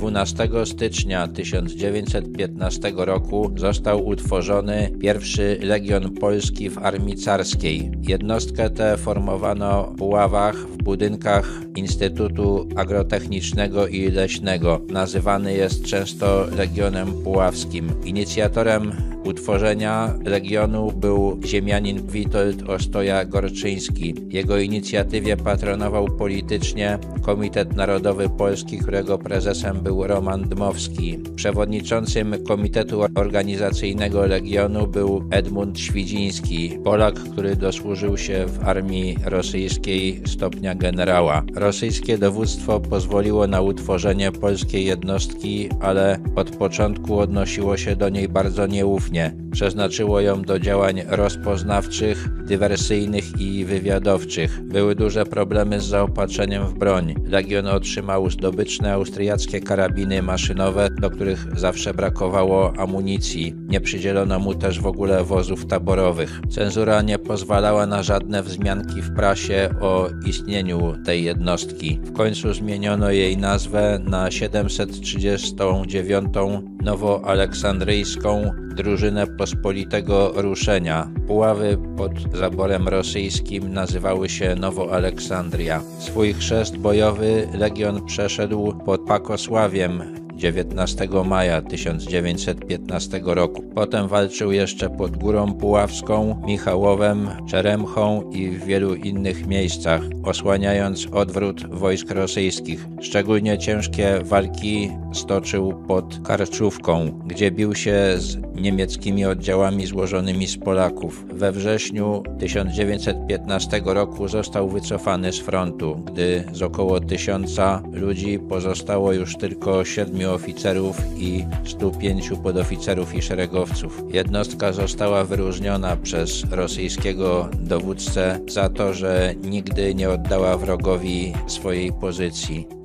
12 stycznia 1915 roku został utworzony pierwszy Legion Polski w Armii Carskiej. Jednostkę tę formowano w Puławach w budynkach Instytutu Agrotechnicznego i Leśnego. Nazywany jest często Legionem Puławskim. Inicjatorem utworzenia Legionu był ziemianin Witold Ostoja-Gorczyński. Jego inicjatywie patronował politycznie Komitet Narodowy Polski, którego prezesem był Roman Dmowski. Przewodniczącym Komitetu Organizacyjnego Legionu był Edmund Świdziński, Polak, który dosłużył się w armii rosyjskiej stopnia generała. Rosyjskie dowództwo pozwoliło na utworzenie polskiej jednostki, ale od początku odnosiło się do niej bardzo nieufnie. Przeznaczyło ją do działań rozpoznawczych, dywersyjnych i wywiadowczych. Były duże problemy z zaopatrzeniem w broń. Legion otrzymał zdobyczne austriackie karabiny maszynowe, do których zawsze brakowało amunicji. Nie przydzielono mu też w ogóle wozów taborowych. Cenzura nie pozwalała na żadne wzmianki w prasie o istnieniu tej jednostki. W końcu zmieniono jej nazwę na 739 Nowoaleksandryjską drużynę pospolitego ruszenia. Puławy pod zaborem rosyjskim nazywały się Nowoaleksandria. Swój chrzest bojowy legion przeszedł pod Pakosławiem 19 maja 1915 roku. Potem walczył jeszcze pod Górą Puławską, Michałowem, Czeremchą i w wielu innych miejscach, osłaniając odwrót wojsk rosyjskich. Szczególnie ciężkie walki stoczył pod Karczówką, gdzie bił się z niemieckimi oddziałami złożonymi z Polaków. We wrześniu 1915 roku został wycofany z frontu, gdy z około tysiąca ludzi pozostało już tylko siedmiu oficerów i 105 podoficerów i szeregowców. Jednostka została wyróżniona przez rosyjskiego dowódcę za to, że nigdy nie oddała wrogowi swojej pozycji.